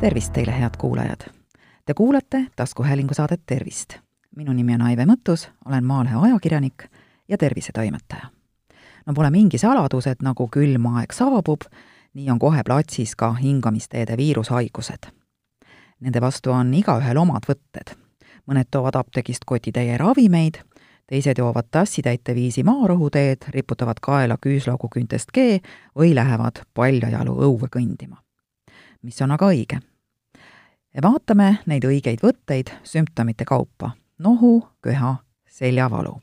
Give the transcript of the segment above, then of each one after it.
tervist teile, head kuulajad! Te kuulate taskuhäälingu saadet Tervist. minu nimi on Aive Mõttus, olen Maalehe ajakirjanik ja tervisetoimetaja. no pole mingi saladus, et nagu külm aeg saabub, nii on kohe platsis ka hingamisteede viirushaigused. Nende vastu on igaühel omad võtted. mõned toovad apteegist kotitäie ravimeid, teised joovad tassitäite viisi maarohuteed, riputavad kaela küüslauguküüntest G või lähevad paljajalu õue kõndima. mis on aga õige? Vaatame neid õigeid võtteid sümptomite kaupa. nohu, köha, seljavalu.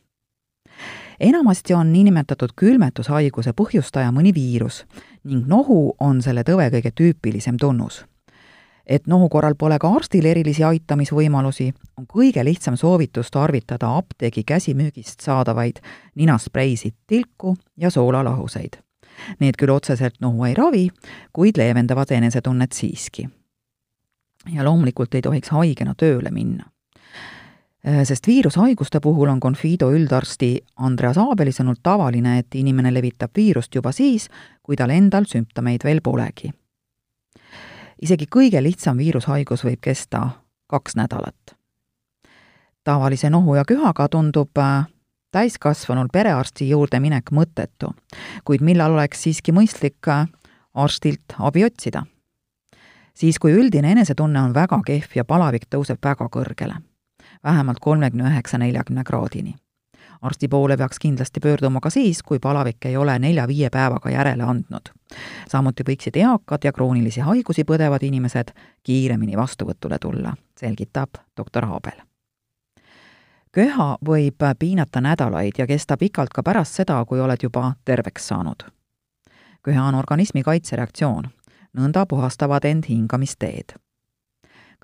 enamasti on niinimetatud külmetushaiguse põhjustaja mõni viirus ning nohu on selle tõve kõige tüüpilisem tunnus et nohu korral pole ka arstil erilisi aitamisvõimalusi, on kõige lihtsam soovitus tarvitada apteegi käsimüügist saadavaid ninaspreisid tilku ja soolalahuseid. Need küll otseselt nohu ei ravi, kuid leevendavad enesetunnet siiski. Ja loomulikult ei tohiks haigena tööle minna. sest viirushaiguste puhul on Confido üldarsti Andreas Aabeli sõnul tavaline, et inimene levitab viirust juba siis, kui tal endal sümptomeid veel polegi isegi kõige lihtsam viirushaigus võib kesta kaks nädalat. tavalise nohu ja köhaga tundub äh, täiskasvanul perearsti juurde minek mõttetu, kuid millal oleks siiski mõistlik äh, arstilt abi otsida? Siis, kui üldine enesetunne on väga kehv ja palavik tõuseb väga kõrgele, vähemalt kolmekümne üheksa, neljakümne kraadini arsti poole peaks kindlasti pöörduma ka siis, kui palavik ei ole nelja-viie päevaga järele andnud. samuti võiksid eakad ja kroonilisi haigusi põdevad inimesed kiiremini vastuvõtule tulla, selgitab doktor Aabel. köha võib piinata nädalaid ja kesta pikalt ka pärast seda, kui oled juba terveks saanud. köha on organismi kaitsereaktsioon, nõnda puhastavad end hingamisteed.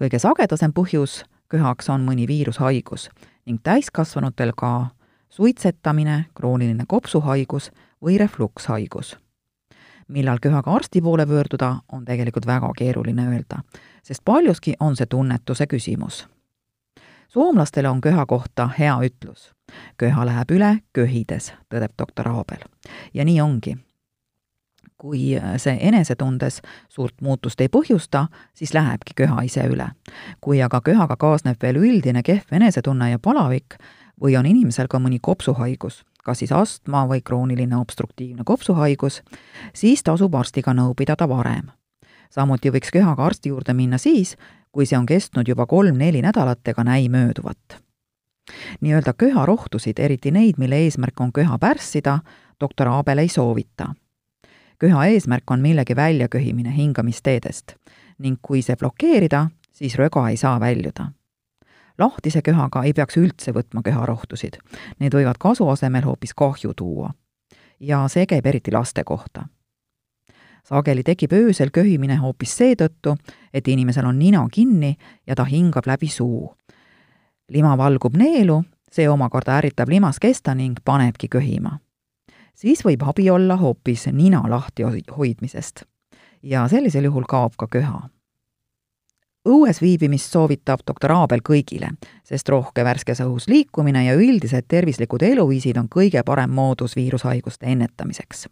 kõige sagedasem põhjus köhaks on mõni viirushaigus ning täiskasvanutel ka suitsetamine, krooniline kopsuhaigus või reflukshaigus. millal köhaga arsti poole pöörduda, on tegelikult väga keeruline öelda, sest paljuski on see tunnetuse küsimus. soomlastele on köha kohta hea ütlus. köha läheb üle köhides, tõdeb doktor Aabel. ja nii ongi kui see enesetundes suurt muutust ei põhjusta, siis lähebki köha ise üle. kui aga köhaga kaasneb veel üldine kehv enesetunne ja palavik, või on inimesel ka mõni kopsuhaigus, kas siis astma või krooniline obstruktiivne kopsuhaigus, siis tasub arstiga nõu pidada varem. samuti võiks köhaga arsti juurde minna siis, kui see on kestnud juba kolm-neli nädalat ega näi mööduvat. nii-öelda köharohtusid, eriti neid, mille eesmärk on köha pärssida, doktor Aabel ei soovita. Köha eesmärk on millegi väljaköhimine hingamisteedest ning kui see blokeerida, siis röga ei saa väljuda lahtise köhaga ei peaks üldse võtma köharohtusid. Need võivad kasu asemel hoopis kahju tuua. ja see käib eriti laste kohta. sageli tekib öösel köhimine hoopis seetõttu, et inimesel on nina kinni ja ta hingab läbi suu. lima valgub neelu, see omakorda ärritab limaskesta ning panebki köhima. Siis võib abi olla hoopis nina lahti hoidmisest. ja sellisel juhul kaob ka köha õues viibimist soovitab doktor Aabel kõigile, sest rohke värskes õhus liikumine ja üldised tervislikud eluviisid on kõige parem moodus viirushaiguste ennetamiseks.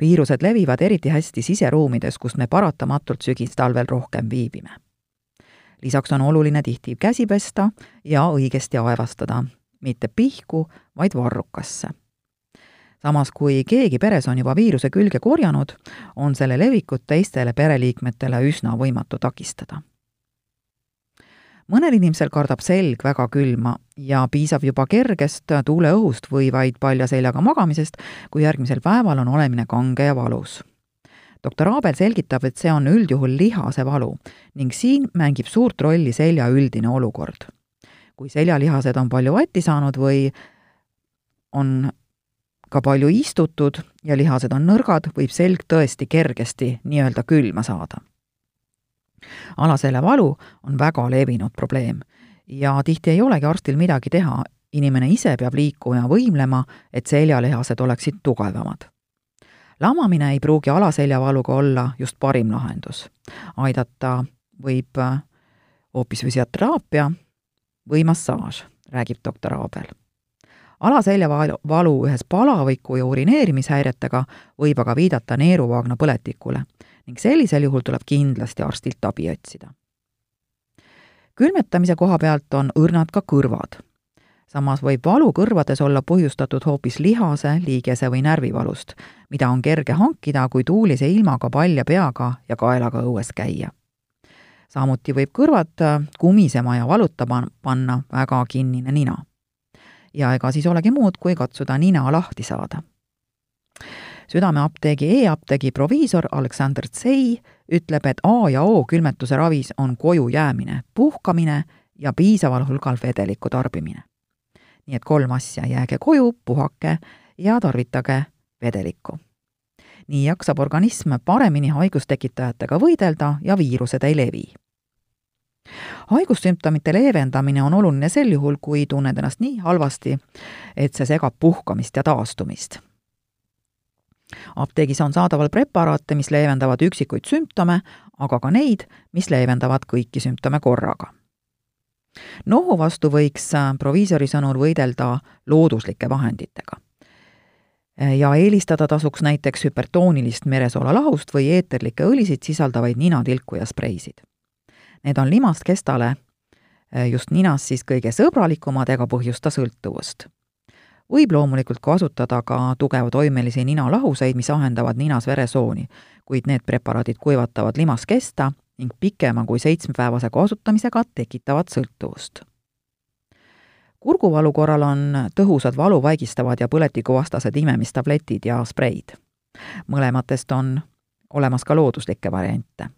viirused levivad eriti hästi siseruumides, kus me paratamatult sügistalvel rohkem viibime. lisaks on oluline tihti käsi pesta ja õigesti aevastada, mitte pihku, vaid varrukasse samas kui keegi peres on juba viiruse külge korjanud, on selle levikut teistele pereliikmetele üsna võimatu takistada. mõnel inimesel kardab selg väga külma ja piisab juba kergest tuuleõhust või vaid palja seljaga magamisest, kui järgmisel päeval on olemine kange ja valus doktor Aabel selgitab, et see on üldjuhul lihase valu ning siin mängib suurt rolli selja üldine olukord. kui seljalihased on palju vatti saanud või on ka palju istutud ja lihased on nõrgad, võib selg tõesti kergesti nii-öelda külma saada. alaselja valu on väga levinud probleem ja tihti ei olegi arstil midagi teha, inimene ise peab liikuma ja võimlema, et seljalihased oleksid tugevamad. lamamine ei pruugi alaseljavaluga olla just parim lahendus. aidata võib äh, hoopis füsioteraapia või massaaž, räägib doktor Aabel alaseljavalu ühes palaviku ja urineerimishäiretega võib aga viidata neeruvaagna põletikule ning sellisel juhul tuleb kindlasti arstilt abi otsida. külmetamise koha pealt on õrnad ka kõrvad. samas võib valu kõrvades olla põhjustatud hoopis lihase, liigese või närvivalust, mida on kerge hankida, kui tuulise ilmaga palja peaga ja kaelaga õues käia samuti võib kõrvad kumisema ja valutama panna väga kinnine nina. Ja ega siis olegi muud, kui katsuda nina lahti saada südameapteegi e-apteegi proviisor Aleksander Tsei ütleb, et A ja O külmetuse ravis on koju jäämine, puhkamine ja piisaval hulgal vedeliku tarbimine. nii et kolm asja, jääge koju, puhake ja tarvitage vedelikku. nii jaksab organism paremini haigustekitajatega võidelda ja viirused ei levi haigussümptomite leevendamine on oluline sel juhul, kui tunned ennast nii halvasti, et see segab puhkamist ja taastumist apteegis on saadaval preparaate, mis leevendavad üksikuid sümptome, aga ka neid, mis leevendavad kõiki sümptome korraga. nohu vastu võiks proviisori sõnul võidelda looduslike vahenditega. ja eelistada tasuks näiteks hüpertoonilist meresoolalahust või eeterlikke õlisid sisaldavaid ninatilku ja spreisid. Need on limast kestale äh, just ninas siis kõige sõbralikumad ega põhjusta sõltuvust võib loomulikult kasutada ka tugevatoimelisi ninalahuseid, mis ahendavad ninas veresooni, kuid need preparaadid kuivatavad limas kesta ning pikema kui seitsmepäevase kasutamisega tekitavad sõltuvust. kurguvalu korral on tõhusad valu vaigistavad ja põletikuvastased imemistabletid ja spreid. mõlematest on olemas ka looduslikke variante.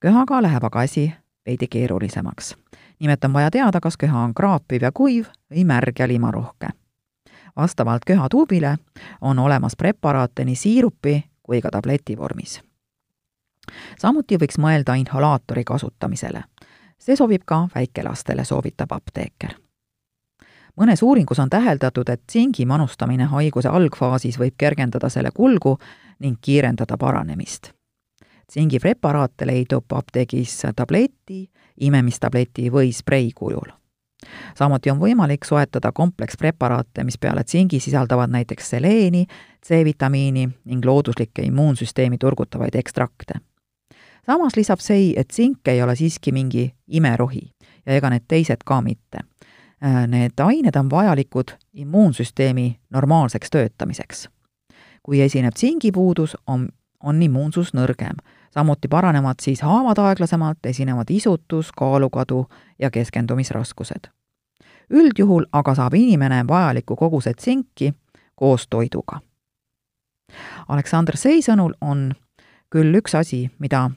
Köhaga läheb aga asi veidi keerulisemaks. nimelt on vaja teada, kas köha on kraapiv ja kuiv või märg ja limarohke vastavalt köhatuubile on olemas preparaate nii siirupi kui ka tableti vormis. samuti võiks mõelda inhalaatori kasutamisele. see sobib ka väikelastele, soovitab apteeker. mõnes uuringus on täheldatud, et tsingi manustamine haiguse algfaasis võib kergendada selle kulgu ning kiirendada paranemist. Tsingi preparaate leidub apteegis tableti, imemistableti või sprei kujul samuti on võimalik soetada komplekspreparaate, mis peale tsingi sisaldavad näiteks seleeni, C-vitamiini ning looduslikke immuunsüsteemi turgutavaid ekstrakte. samas lisab SEI, et tsink ei ole siiski mingi imerohi ja ega need teised ka mitte. Need ained on vajalikud immuunsüsteemi normaalseks töötamiseks. kui esineb tsingipuudus, on, on immuunsus nõrgem samuti paranevad siis haavad aeglasemalt, esinevad isutus, kaalukadu ja keskendumisraskused üldjuhul aga saab inimene vajaliku koguse tsinki koos toiduga. Aleksander Sei sõnul on küll üks asi, mida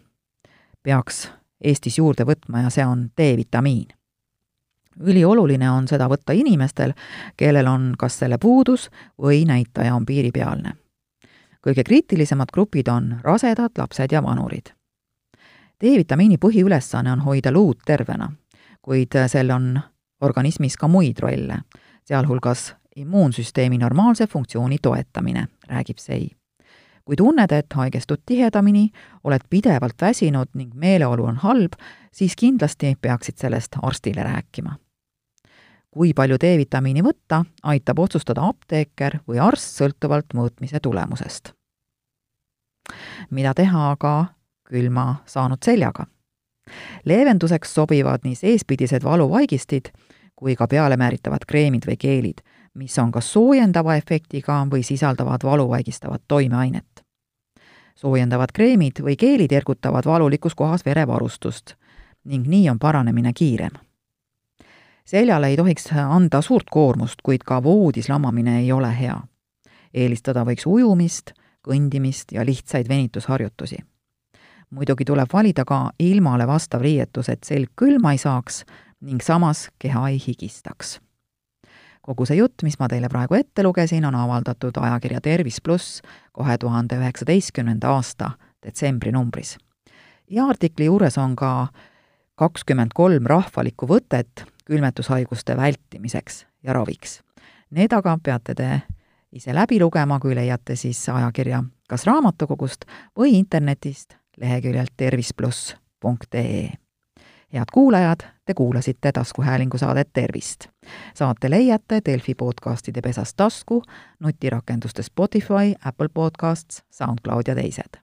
peaks Eestis juurde võtma ja see on D-vitamiin. ülioluline on seda võtta inimestel, kellel on kas selle puudus või näitaja on piiripealne. Kõige kriitilisemad grupid on rasedad, lapsed ja vanurid. D-vitamiini põhiülesanne on hoida luud tervena, kuid sel on organismis ka muid rolle, sealhulgas immuunsüsteemi normaalse funktsiooni toetamine, räägib Sei. kui tunned, et haigestud tihedamini, oled pidevalt väsinud ning meeleolu on halb, siis kindlasti peaksid sellest arstile rääkima. kui palju D-vitamiini võtta, aitab otsustada apteeker või arst sõltuvalt mõõtmise tulemusest. Mida teha aga külma saanud seljaga? leevenduseks sobivad nii seespidised valuvaigistid kui ka pealemääritavad kreemid või keelid, mis on kas soojendava efektiga või sisaldavad valu vaigistavat toimeainet. soojendavad kreemid või keelid ergutavad valulikus kohas verevarustust ning nii on paranemine kiirem. seljale ei tohiks anda suurt koormust, kuid ka voodis lamamine ei ole hea. eelistada võiks ujumist, kõndimist ja lihtsaid venitusharjutusi muidugi tuleb valida ka ilmale vastav riietus, et selg külma ei saaks ning samas keha ei higistaks. kogu see jutt, mis ma teile praegu ette lugesin, on avaldatud ajakirja Tervis pluss kahe tuhande üheksateistkümnenda aasta detsembri numbris. ja artikli juures on ka kakskümmend kolm rahvalikku võtet külmetushaiguste vältimiseks ja raviks. Need aga peate te ise läbi lugema, kui leiate siis ajakirja kas raamatukogust või internetist leheküljelt tervispluss.ee. head kuulajad, te kuulasite taskuhäälingu saadet Tervist. saate leiate Delfi podcastide pesast tasku, nutirakenduste Spotify, Apple Podcasts, SoundCloud ja teised.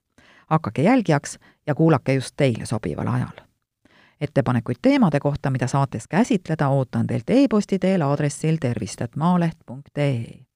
hakake jälgijaks ja kuulake just teile sobival ajal. ettepanekuid teemade kohta, mida saates käsitleda, ootan teilt e-posti teel aadressil tervist.maaleht.ee.